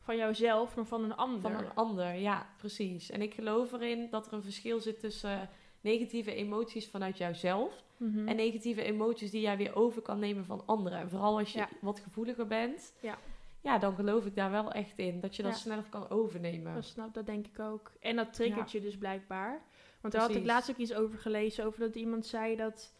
van jouzelf, maar van een ander. Van een ander, ja, precies. En ik geloof erin dat er een verschil zit tussen negatieve emoties vanuit jouzelf Mhm. en negatieve emoties die jij weer over kan nemen van anderen. En vooral als je Ja. wat gevoeliger bent, Ja. Ja, dan geloof ik daar wel echt in. Dat je dat Ja. sneller kan overnemen. Dat snap, dat denk ik ook. En dat triggert je dus blijkbaar. Want daar had ik laatst ook iets over gelezen, over dat iemand zei dat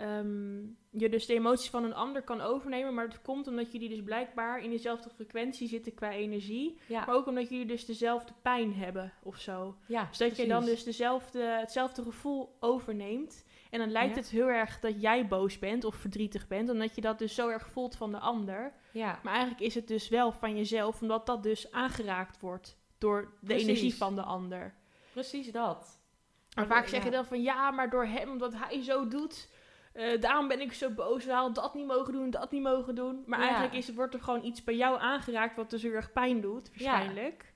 ehm, je dus de emoties van een ander kan overnemen, maar het komt omdat jullie dus blijkbaar in dezelfde frequentie zitten qua energie, Ja, maar ook omdat jullie dus dezelfde pijn hebben of zo. ja Dus dat je dan dus dezelfde, hetzelfde gevoel overneemt. En dan lijkt Ja. het heel erg dat jij boos bent of verdrietig bent, omdat je dat dus zo erg voelt van de ander. Ja, Maar eigenlijk is het dus wel van jezelf, omdat dat dus aangeraakt wordt door de Precies. energie van de ander. precies dat. Maar vaak ja. zeg je dan van ja, maar door hem, omdat hij zo doet, eh, daarom ben ik zo boos. We hadden dat niet mogen doen, dat niet mogen doen. Maar Ja. eigenlijk is, wordt er gewoon iets bij jou aangeraakt wat dus heel erg pijn doet, waarschijnlijk.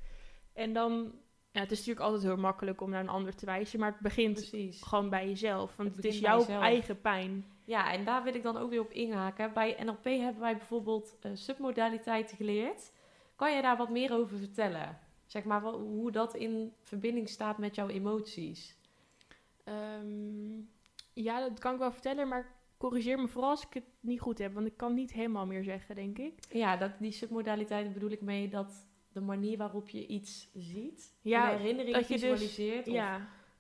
En dan, ja, het is natuurlijk altijd heel makkelijk om naar een ander te wijzen, maar het begint Precies. gewoon bij jezelf. Want Het het, is jouw jezelf. eigen pijn. Ja, en daar wil ik dan ook weer op inhaken. Bij NLP hebben wij bijvoorbeeld eh, submodaliteiten geleerd. Kan je daar wat meer over vertellen? Zeg maar wel- hoe dat in verbinding staat met jouw emoties. Ehm, ja, dat kan ik wel vertellen, maar corrigeer me vooral als ik het niet goed heb. Want ik kan niet helemaal meer zeggen, denk ik. Ja, dat, die submodaliteiten bedoel ik mee dat de manier waarop je iets ziet, Ja, herinnering dat je dus- visualiseert, of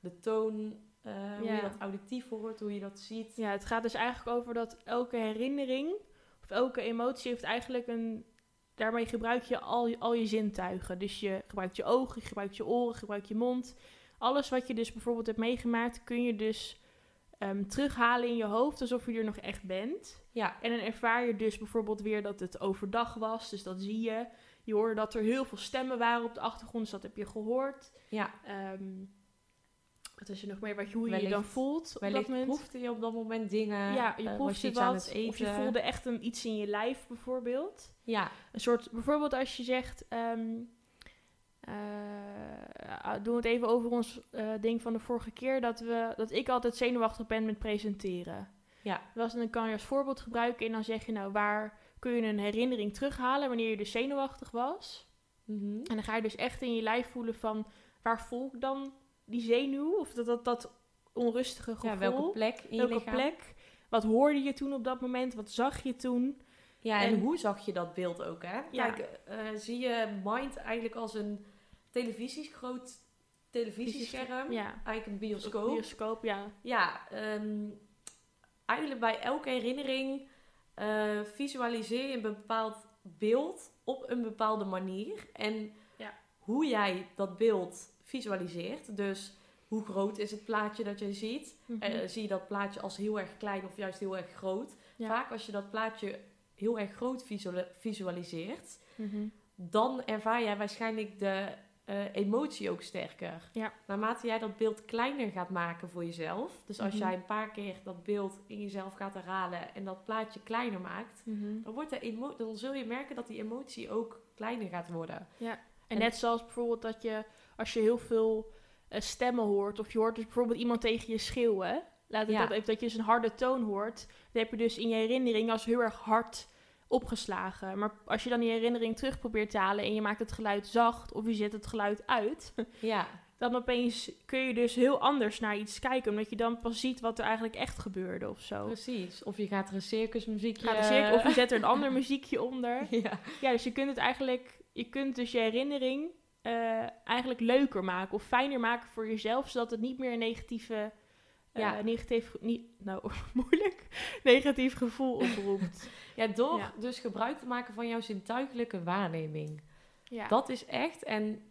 de toon, eh, hoe je dat auditief hoort, hoe je dat ziet. ja, het gaat dus eigenlijk over dat elke herinnering of elke emotie heeft eigenlijk een... Daarmee gebruik je al, je- al je zintuigen. Dus je gebruikt je ogen, je gebruikt je oren, je gebruikt je mond. Alles wat je dus bijvoorbeeld hebt meegemaakt, kun je dus ehm, terughalen in je hoofd alsof je er nog echt bent. Ja, En dan ervaar je dus bijvoorbeeld weer dat het overdag was, dus dat zie je. Je hoorde dat er heel veel stemmen waren op de achtergrond, dus dat heb je gehoord. ja. Ehm, wat is er nog meer, wat je, hoe je je dan voelt op dat moment? proefde je op dat moment dingen. ja, je eh, proefde je wat, eten. of je voelde echt een, iets in je lijf bijvoorbeeld. Ja, Een soort, bijvoorbeeld als je zegt, ehm eh, doen we het even over ons eh, ding van de vorige keer, dat, we, dat ik altijd zenuwachtig ben met presenteren. ja, Was, dan kan je als voorbeeld gebruiken en dan zeg je nou waar kun je een herinnering terughalen wanneer je dus zenuwachtig was. Mhm. En dan ga je dus echt in je lijf voelen van waar voel ik dan die zenuw of dat, dat, dat onrustige gevoel. ja welke plek in je Welke lichaam. plek? Wat hoorde je toen op dat moment? Wat zag je toen? Ja, en, En- hoe zag je dat beeld ook, hè? Ja. Kijk, eh, zie je mind eigenlijk als een televisies, groot televisiescherm. Ja. Eigenlijk een bioscoop. Bioscoop, ja. Ja, ehm, eigenlijk bij elke herinnering eh, visualiseer je een bepaald beeld op een bepaalde manier. En Ja. hoe jij dat beeld visualiseert, dus hoe groot is het plaatje dat je ziet, Mhm. eh, zie je dat plaatje als heel erg klein of juist heel erg groot. Ja. Vaak als je dat plaatje heel erg groot visuali- visualiseert, Mhm. dan ervaar jij waarschijnlijk de eh, emotie ook sterker. Ja. Naarmate jij dat beeld kleiner gaat maken voor jezelf. Dus als Mhm. jij een paar keer dat beeld in jezelf gaat herhalen en dat plaatje kleiner maakt, dan, wordt de emo- dan zul je merken dat die emotie ook kleiner gaat worden. En En- net zoals bijvoorbeeld dat je, als je heel veel eh, stemmen hoort, of je hoort dus bijvoorbeeld iemand tegen je schreeuwen, laat ik Ja. dat even, dat je dus een harde toon hoort, dan heb je dus in je herinnering als heel erg hard opgeslagen. Maar als je dan die herinnering terug probeert te halen en je maakt het geluid zacht, of je zet het geluid uit, Ja, dan opeens kun je dus heel anders naar iets kijken, omdat je dan pas ziet wat er eigenlijk echt gebeurde of zo. precies. Of je gaat er een circusmuziekje... Gaat zeker, of je zet er een ander muziekje onder. Ja. Ja, dus je kunt het eigenlijk, je kunt dus je herinnering eh, eigenlijk leuker maken of fijner maken voor jezelf, zodat het niet meer een negatieve, eh, Ja. negatief, niet, nou moeilijk, negatief gevoel oproept. ja, door Ja. dus gebruik te maken van jouw zintuigelijke waarneming. ja. Dat is echt. En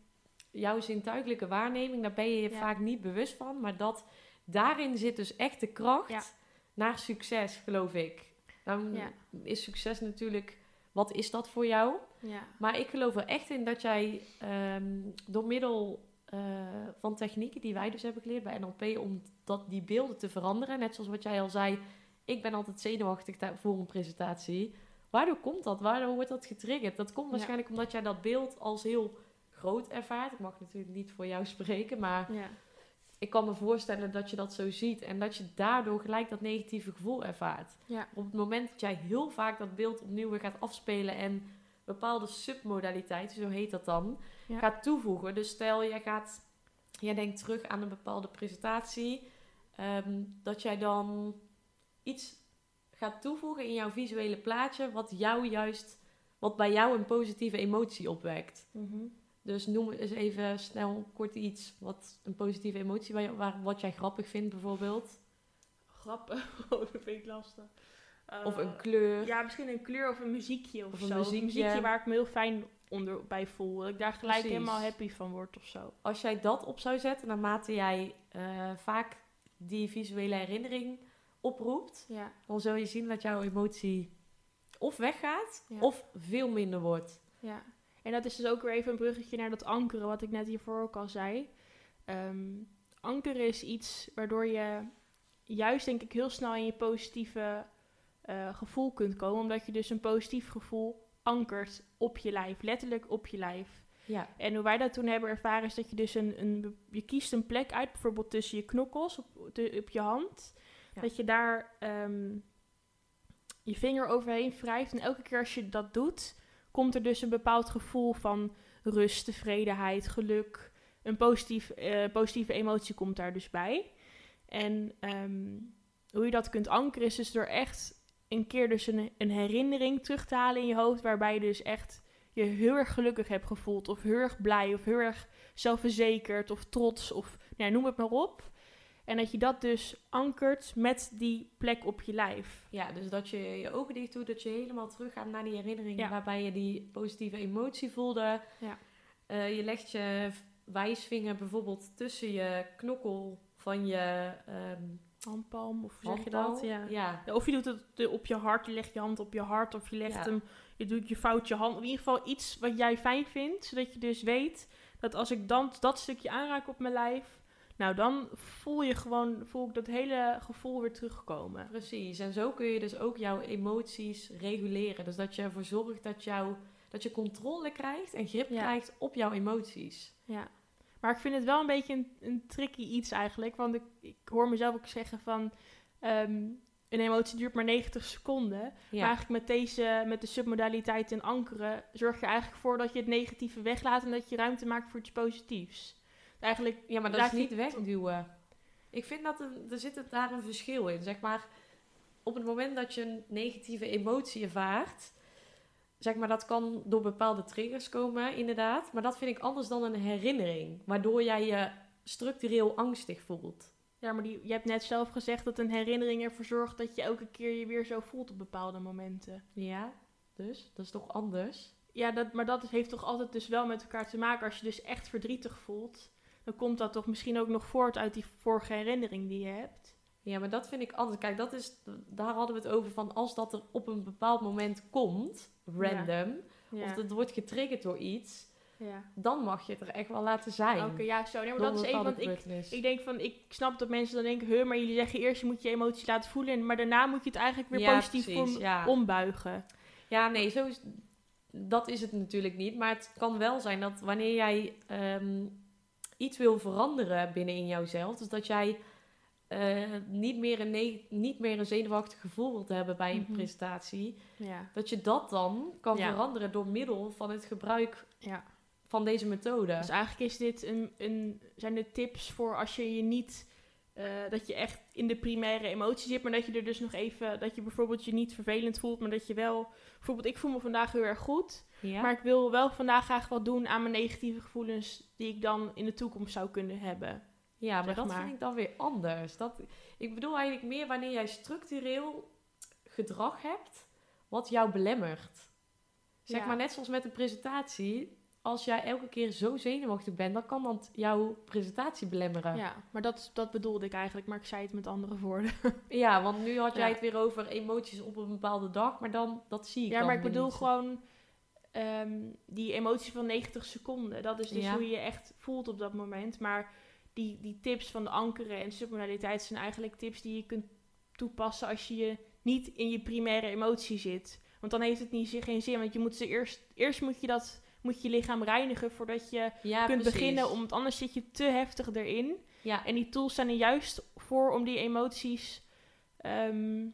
jouw zintuigelijke waarneming, daar ben je je Ja. vaak niet bewust van. Maar dat, daarin zit dus echt de kracht naar succes, geloof ik. Dan is succes natuurlijk, wat is dat voor jou? ja. Maar ik geloof er echt in dat jij ehm, door middel eh, van technieken die wij dus hebben geleerd bij NLP, om dat, die beelden te veranderen, net zoals wat jij al zei, ik ben altijd zenuwachtig voor een presentatie. Waardoor komt dat? Waardoor wordt dat getriggerd? Dat komt Ja. waarschijnlijk omdat jij dat beeld als heel groot ervaart. Ik mag natuurlijk niet voor jou spreken, maar ja. ik kan me voorstellen dat je dat zo ziet en dat je daardoor gelijk dat negatieve gevoel ervaart. Ja. Op het moment dat jij heel vaak dat beeld opnieuw weer gaat afspelen en bepaalde submodaliteiten, zo heet dat dan, Ja. gaat toevoegen. Dus stel, jij gaat, jij denkt terug aan een bepaalde presentatie, ehm, dat jij dan iets gaat toevoegen in jouw visuele plaatje, wat jou juist, wat bij jou een positieve emotie opwekt. Mhm. Dus noem eens even snel kort iets wat een positieve emotie waar, wat jij grappig vindt bijvoorbeeld. Grappig, oh, dat vind ik lastig. Of Eh, een kleur. Ja, misschien een kleur of een muziekje of, Of een zo. Of muziekje. Een muziekje waar ik me heel fijn onder, bij voel. Dat ik daar gelijk Precies. helemaal happy van word of zo. Als jij dat op zou zetten, naarmate jij eh, vaak die visuele herinnering oproept, Ja. dan zul je zien dat jouw emotie of weggaat Ja. of veel minder wordt. Ja, en dat is dus ook weer even een bruggetje naar dat ankeren, wat ik net hiervoor ook al zei. Ehm, ankeren is iets waardoor je juist, denk ik, heel snel in je positieve eh, gevoel kunt komen. Omdat je dus een positief gevoel ankert op je lijf, letterlijk op je lijf. Ja, En hoe wij dat toen hebben ervaren, is dat je dus een, een je kiest een plek uit, bijvoorbeeld tussen je knokkels op, de- op je hand. Ja. Dat je daar ehm, je vinger overheen wrijft. En elke keer als je dat doet, komt er dus een bepaald gevoel van rust, tevredenheid, geluk. Een positief, eh, positieve emotie komt daar dus bij. En ehm, hoe je dat kunt ankeren is dus door echt een keer dus een, een herinnering terug te halen in je hoofd. Waarbij je dus echt je heel erg gelukkig hebt gevoeld. Of heel erg blij. Of heel erg zelfverzekerd. Of trots. Of nou ja, noem het maar op. En dat je dat dus ankert met die plek op je lijf. ja, dus dat je je ogen dicht doet, dat je helemaal teruggaat naar die herinnering Ja. waarbij je die positieve emotie voelde. Ja. Eh, je legt je wijsvinger bijvoorbeeld tussen je knokkel van je ehm Handpalm, of hoe zeg je dat? Ja. ja. Ja, Of je doet het eh, op je hart, je legt je hand op je hart, of je legt Ja. hem, je doet je fout je hand. In ieder geval iets wat jij fijn vindt, zodat je dus weet dat als ik dan dat stukje aanraak op mijn lijf, nou dan voel je gewoon, voel ik dat hele gevoel weer terugkomen. Precies, en zo kun je dus ook jouw emoties reguleren. Dus dat je ervoor zorgt dat, jou, dat je controle krijgt en grip krijgt op jouw emoties. Ja. Maar ik vind het wel een beetje een, een tricky iets eigenlijk, want ik, ik hoor mezelf ook zeggen van, ehm, een emotie duurt maar 90 seconden. Ja, Maar eigenlijk met deze, met de submodaliteit en ankeren, zorg je eigenlijk voor dat je het negatieve weglaat en dat je ruimte maakt voor iets positiefs. Eigenlijk, ja maar dat is niet wegduwen. Ik vind dat er, er zit daar een verschil in. Zeg maar, op het moment dat je een negatieve emotie ervaart, zeg maar, dat kan door bepaalde triggers komen, inderdaad. Maar dat vind ik anders dan een herinnering, waardoor jij je structureel angstig voelt. Ja, maar die, je hebt net zelf gezegd dat een herinnering ervoor zorgt dat je elke keer je weer zo voelt op bepaalde momenten. Ja, dus dat is toch anders? Ja, dat, maar dat heeft toch altijd dus wel met elkaar te maken. Als je dus echt verdrietig voelt, dan komt dat toch misschien ook nog voort uit die vorige herinnering die je hebt. Ja, maar dat vind ik anders. Kijk, dat is, daar hadden we het over van als dat er op een bepaald moment komt, random, Ja. of het wordt getriggerd door iets, Ja. dan mag je het er echt wel laten zijn. Oké, ja, zo. Nee, maar dat is even, want ik, ik denk van, ik snap dat mensen dan denken, maar jullie zeggen eerst je moet je emotie laten voelen, en- maar daarna moet je het eigenlijk weer Ja, positief precies, om- ja. ombuigen. Ja, nee, zo is, dat is het natuurlijk niet. Maar het kan wel zijn dat wanneer jij ehm, iets wil veranderen binnen in jouzelf, dus dat jij eh, niet, meer een niet meer een zenuwachtig gevoel wilt hebben bij een Mhm. presentatie, Ja. dat je dat dan kan Ja. veranderen door middel van het gebruik ja. van deze methode. Dus eigenlijk is dit een, een, zijn de tips voor als je je niet, eh, dat je echt in de primaire emotie zit, maar dat je er dus nog even, dat je bijvoorbeeld je niet vervelend voelt, maar dat je wel, bijvoorbeeld ik voel me vandaag heel erg goed, ja? maar ik wil wel vandaag graag wat doen aan mijn negatieve gevoelens die ik dan in de toekomst zou kunnen hebben. Ja, maar zeg dat maar. vind ik dan weer anders. Dat, ik bedoel eigenlijk meer wanneer jij structureel gedrag hebt wat jou belemmert. Zeg Ja. maar net zoals met een presentatie. Als jij elke keer zo zenuwachtig bent, dan kan dat jouw presentatie belemmeren. Ja, Ja, maar dat, dat bedoelde ik eigenlijk, maar ik zei het met andere woorden. want nu had jij Ja. het weer over emoties op een bepaalde dag, maar dan, dat zie ik Ja, maar ik bedoel niet. gewoon ehm, die emotie van 90 seconden. Dat is dus Ja. hoe je je echt voelt op dat moment. Maar die, die tips van de ankeren en submodaliteit zijn eigenlijk tips die je kunt toepassen als je, je niet in je primaire emotie zit. Want dan heeft het niet, geen zin. Want je moet ze eerst, eerst moet je dat moet je lichaam reinigen voordat je ja, kunt precies. beginnen. Omdat anders zit je te heftig erin. Ja, En die tools zijn er juist voor om die emoties. ehm,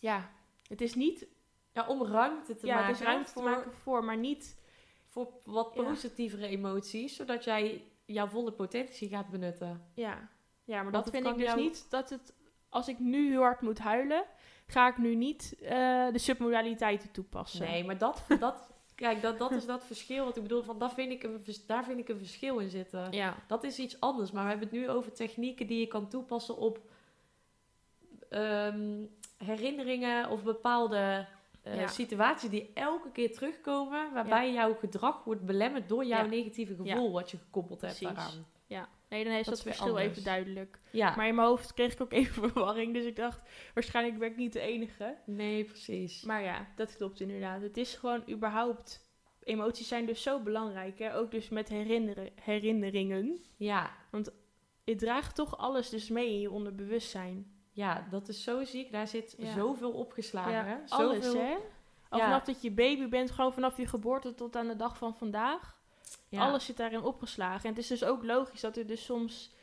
ja, het is niet. ja, om ruimte te ja, maken het is ruimte voor, te maken voor, maar niet. voor wat Ja. positievere emoties, zodat jij jouw volle potentie gaat benutten. Ja, ja maar Want dat vind ik dus jou- niet. Dat het. Als ik nu heel hard moet huilen, ga ik nu niet eh, de submodaliteiten toepassen. Nee, maar dat, dat, kijk, dat, dat is dat verschil wat ik bedoel. Van, daar, vind ik een, daar vind ik een verschil in zitten. Ja, Dat is iets anders. Maar we hebben het nu over technieken die je kan toepassen op ehm, herinneringen of bepaalde eh, Ja. situaties die elke keer terugkomen. Waarbij jouw gedrag wordt belemmerd door jouw Ja. negatieve gevoel wat je gekoppeld hebt Precies. daaraan. ja. Nee, dan is Dat dat, is verschil anders. even duidelijk. Ja, Maar in mijn hoofd kreeg ik ook even verwarring. Dus ik dacht, waarschijnlijk ben ik niet de enige. nee, precies. Maar ja, dat klopt inderdaad. Het is gewoon überhaupt. Emoties zijn dus zo belangrijk. Hè? Ook dus met herinneren, herinneringen. Ja, Je draagt toch alles dus mee in je onderbewustzijn. Ja, dat is zo ziek. Daar zit Ja. zoveel opgeslagen. Ja, alles hè. Al vanaf dat je baby bent, gewoon vanaf je geboorte tot aan de dag van vandaag. Ja. Alles zit daarin opgeslagen. En het is dus ook logisch dat er dus soms...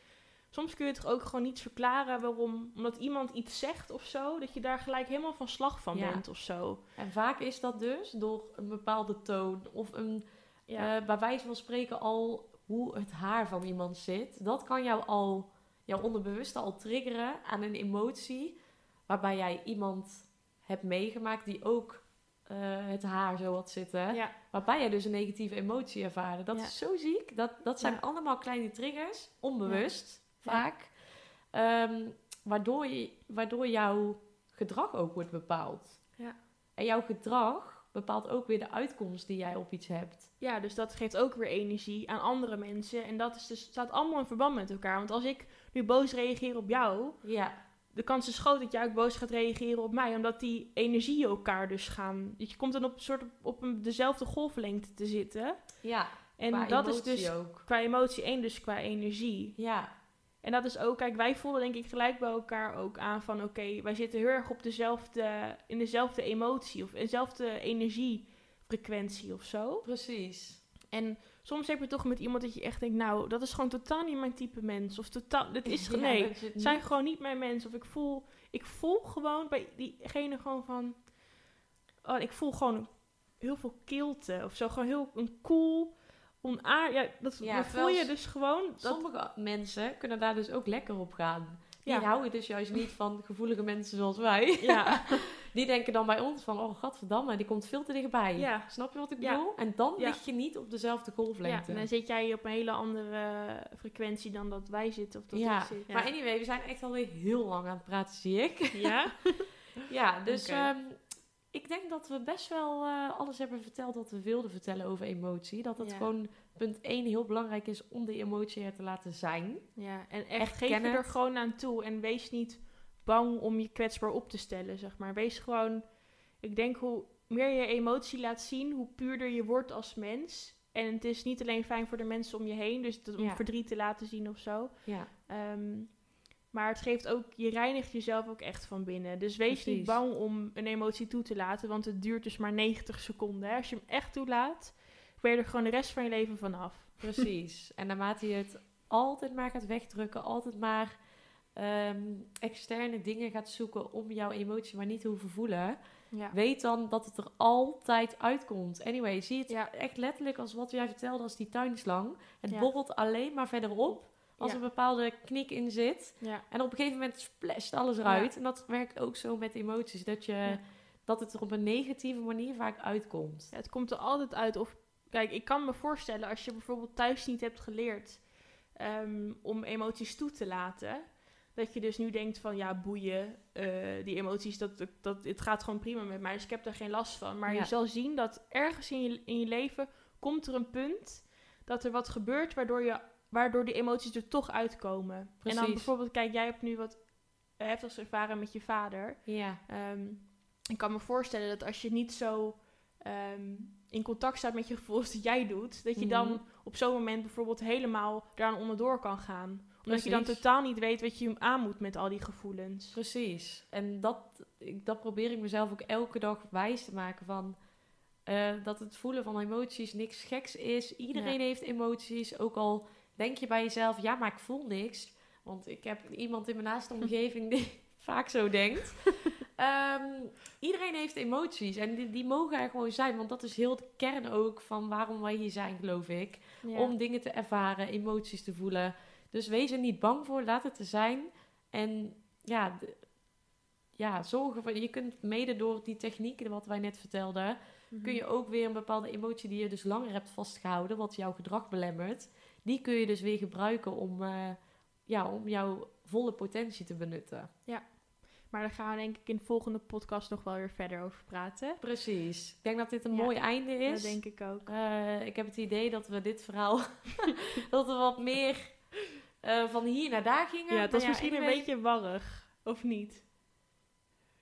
Soms kun je toch ook gewoon niet verklaren waarom... Omdat iemand iets zegt of zo, dat je daar gelijk helemaal van slag van bent of zo. En vaak is dat dus door een bepaalde toon of een, Ja, eh, bij wijze van spreken al hoe het haar van iemand zit. Dat kan jou al, jouw onderbewuste al triggeren aan een emotie waarbij jij iemand hebt meegemaakt die ook eh, het haar zo had zitten. ja, Waarbij jij dus een negatieve emotie ervaarde. Dat Ja. is zo ziek. Dat, dat zijn Ja. allemaal kleine triggers, onbewust vaak. Ehm, waardoor, je, waardoor jouw gedrag ook wordt bepaald. Ja. En jouw gedrag bepaalt ook weer de uitkomst die jij op iets hebt. ja, dus dat geeft ook weer energie aan andere mensen. En dat is dus, staat allemaal in verband met elkaar. Want als ik nu boos reageer op jou, Ja, de kans is groot dat jij ook boos gaat reageren op mij. Omdat die energieën elkaar dus gaan... Je komt dan op, een soort op een, dezelfde golflengte te zitten. ja. En dat is dus ook. qua emotie en dus qua energie. Ja, En dat is ook, kijk, wij voelen denk ik gelijk bij elkaar ook aan van... Oké, wij zitten heel erg op dezelfde, in dezelfde emotie of in dezelfde energiefrequentie of zo. precies. En soms heb je toch met iemand dat je echt denkt... Nou, dat is gewoon totaal niet mijn type mens. Of totaal, dit is... Ja, nee, dat het zijn gewoon niet mijn mensen. Of ik voel, ik voel gewoon bij diegene gewoon van... Oh, ik voel gewoon heel veel kilte of zo. Gewoon heel een cool, onaar... Ja, dat, Ja, dat voel je dus gewoon... Dat, Sommige mensen kunnen daar dus ook lekker op gaan. Die Ja. houden dus juist niet van gevoelige mensen zoals wij. ja, Die denken dan bij ons van, oh gadverdamme, die komt veel te dichtbij. Ja. Snap je wat ik Ja. bedoel? En dan Ja. lig je niet op dezelfde ja, golflengte. en dan zit jij op een hele andere frequentie dan dat wij zitten. Of dat ik zit. maar anyway, we zijn echt alweer heel lang aan het praten, zie ik. Ja? ja, dus ehm, ik denk dat we best wel eh, alles hebben verteld wat we wilden vertellen over emotie. Dat het Ja. gewoon punt 1 heel belangrijk is om die emotie er te laten zijn. ja, en echt, Echt geef je er gewoon aan toe. En wees niet bang om je kwetsbaar op te stellen, zeg maar. Wees gewoon... Ik denk hoe meer je emotie laat zien, hoe puurder je wordt als mens. En het is niet alleen fijn voor de mensen om je heen, dus dat- om Ja. verdriet te laten zien of zo. Ja, Ehm, maar het geeft ook, je reinigt jezelf ook echt van binnen. Dus wees Precies. niet bang om een emotie toe te laten, want het duurt dus maar 90 seconden. Hè? Als je hem echt toelaat, ben je er gewoon de rest van je leven vanaf. precies. en naarmate je het altijd maar gaat wegdrukken, altijd maar ehm, externe dingen gaat zoeken om jouw emotie maar niet te hoeven voelen, Ja. weet dan dat het er altijd uitkomt. Anyway, zie het Ja. echt letterlijk als wat jij vertelde als die tuinslang. Het Ja. borrelt alleen maar verderop als Ja. een bepaalde knik in zit. En op een gegeven moment splasht alles eruit. En dat werkt ook zo met emoties. Dat, je, dat het er op een negatieve manier vaak uitkomt. Het komt er altijd uit. Of, kijk, ik kan me voorstellen als je bijvoorbeeld thuis niet hebt geleerd ehm, om emoties toe te laten. Dat je dus nu denkt van, ja, boeien, eh, die emoties, dat, dat, dat, het gaat gewoon prima met mij. Dus ik heb daar geen last van. Maar Ja. je zal zien dat ergens in je, in je leven komt er een punt dat er wat gebeurt waardoor, je, waardoor die emoties er toch uitkomen. En dan Precies. bijvoorbeeld, kijk, jij hebt nu wat eh, heftigs ervaren met je vader. Ja, Ehm, ik kan me voorstellen dat als je niet zo ehm, in contact staat met je gevoelens dat jij doet, dat je dan Mhm. op zo'n moment bijvoorbeeld helemaal daaraan onderdoor kan gaan. Omdat je dan Precies. totaal niet weet wat je aan moet met al die gevoelens. precies. En dat, ik, dat probeer ik mezelf ook elke dag wijs te maken van... eh, dat het voelen van emoties niks geks is. Iedereen heeft emoties. Ook al denk je bij jezelf, ja, maar ik voel niks. Want ik heb iemand in mijn naaste omgeving die vaak zo denkt. Ehm, iedereen heeft emoties en die, die mogen er gewoon zijn. Want dat is heel de kern ook van waarom wij hier zijn, geloof ik. Ja. Om dingen te ervaren, emoties te voelen. Dus wees er niet bang voor, laat het er zijn. En ja, ja zorgen voor... Je kunt mede door die technieken, wat wij net vertelden... Mhm. kun je ook weer een bepaalde emotie die je dus langer hebt vastgehouden... wat jouw gedrag belemmert... die kun je dus weer gebruiken om, eh, ja, om jouw volle potentie te benutten. Maar daar gaan we denk ik in de volgende podcast nog wel weer verder over praten. Precies. Ik denk dat dit een Ja, mooi einde is. Dat denk ik ook. Eh, ik heb het idee dat we dit verhaal... dat we wat meer eh, van hier naar daar gingen. Ja, het was misschien een beetje warrig, of niet?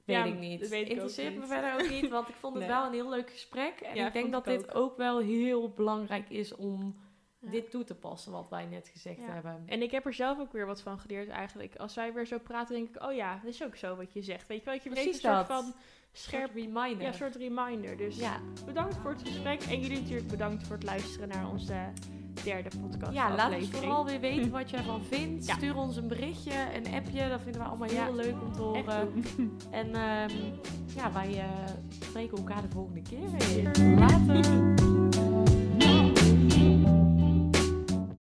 Weet Ja, ik niet. dat weet Interesseert me niet. verder ook niet, want ik vond het Nee. wel een heel leuk gesprek. En Ja, ik denk dat ik dit ook. wel heel belangrijk is om Ja. dit toe te passen, wat wij net gezegd Ja. hebben. En ik heb er zelf ook weer wat van geleerd eigenlijk. Als wij weer zo praten, denk ik, oh ja, dat is ook zo wat je zegt. Weet je wel, dat je Precies een soort van Scherp reminder. ja, een soort reminder. Dus ja. bedankt voor het gesprek. En jullie natuurlijk bedankt voor het luisteren naar onze derde podcast Ja, laat ons vooral weer weten wat je ervan vindt. Ja. Stuur ons een berichtje, een appje. Dat vinden we allemaal Ja. heel leuk om te horen. En ehm, ja, wij eh, spreken elkaar de volgende keer weer. Later!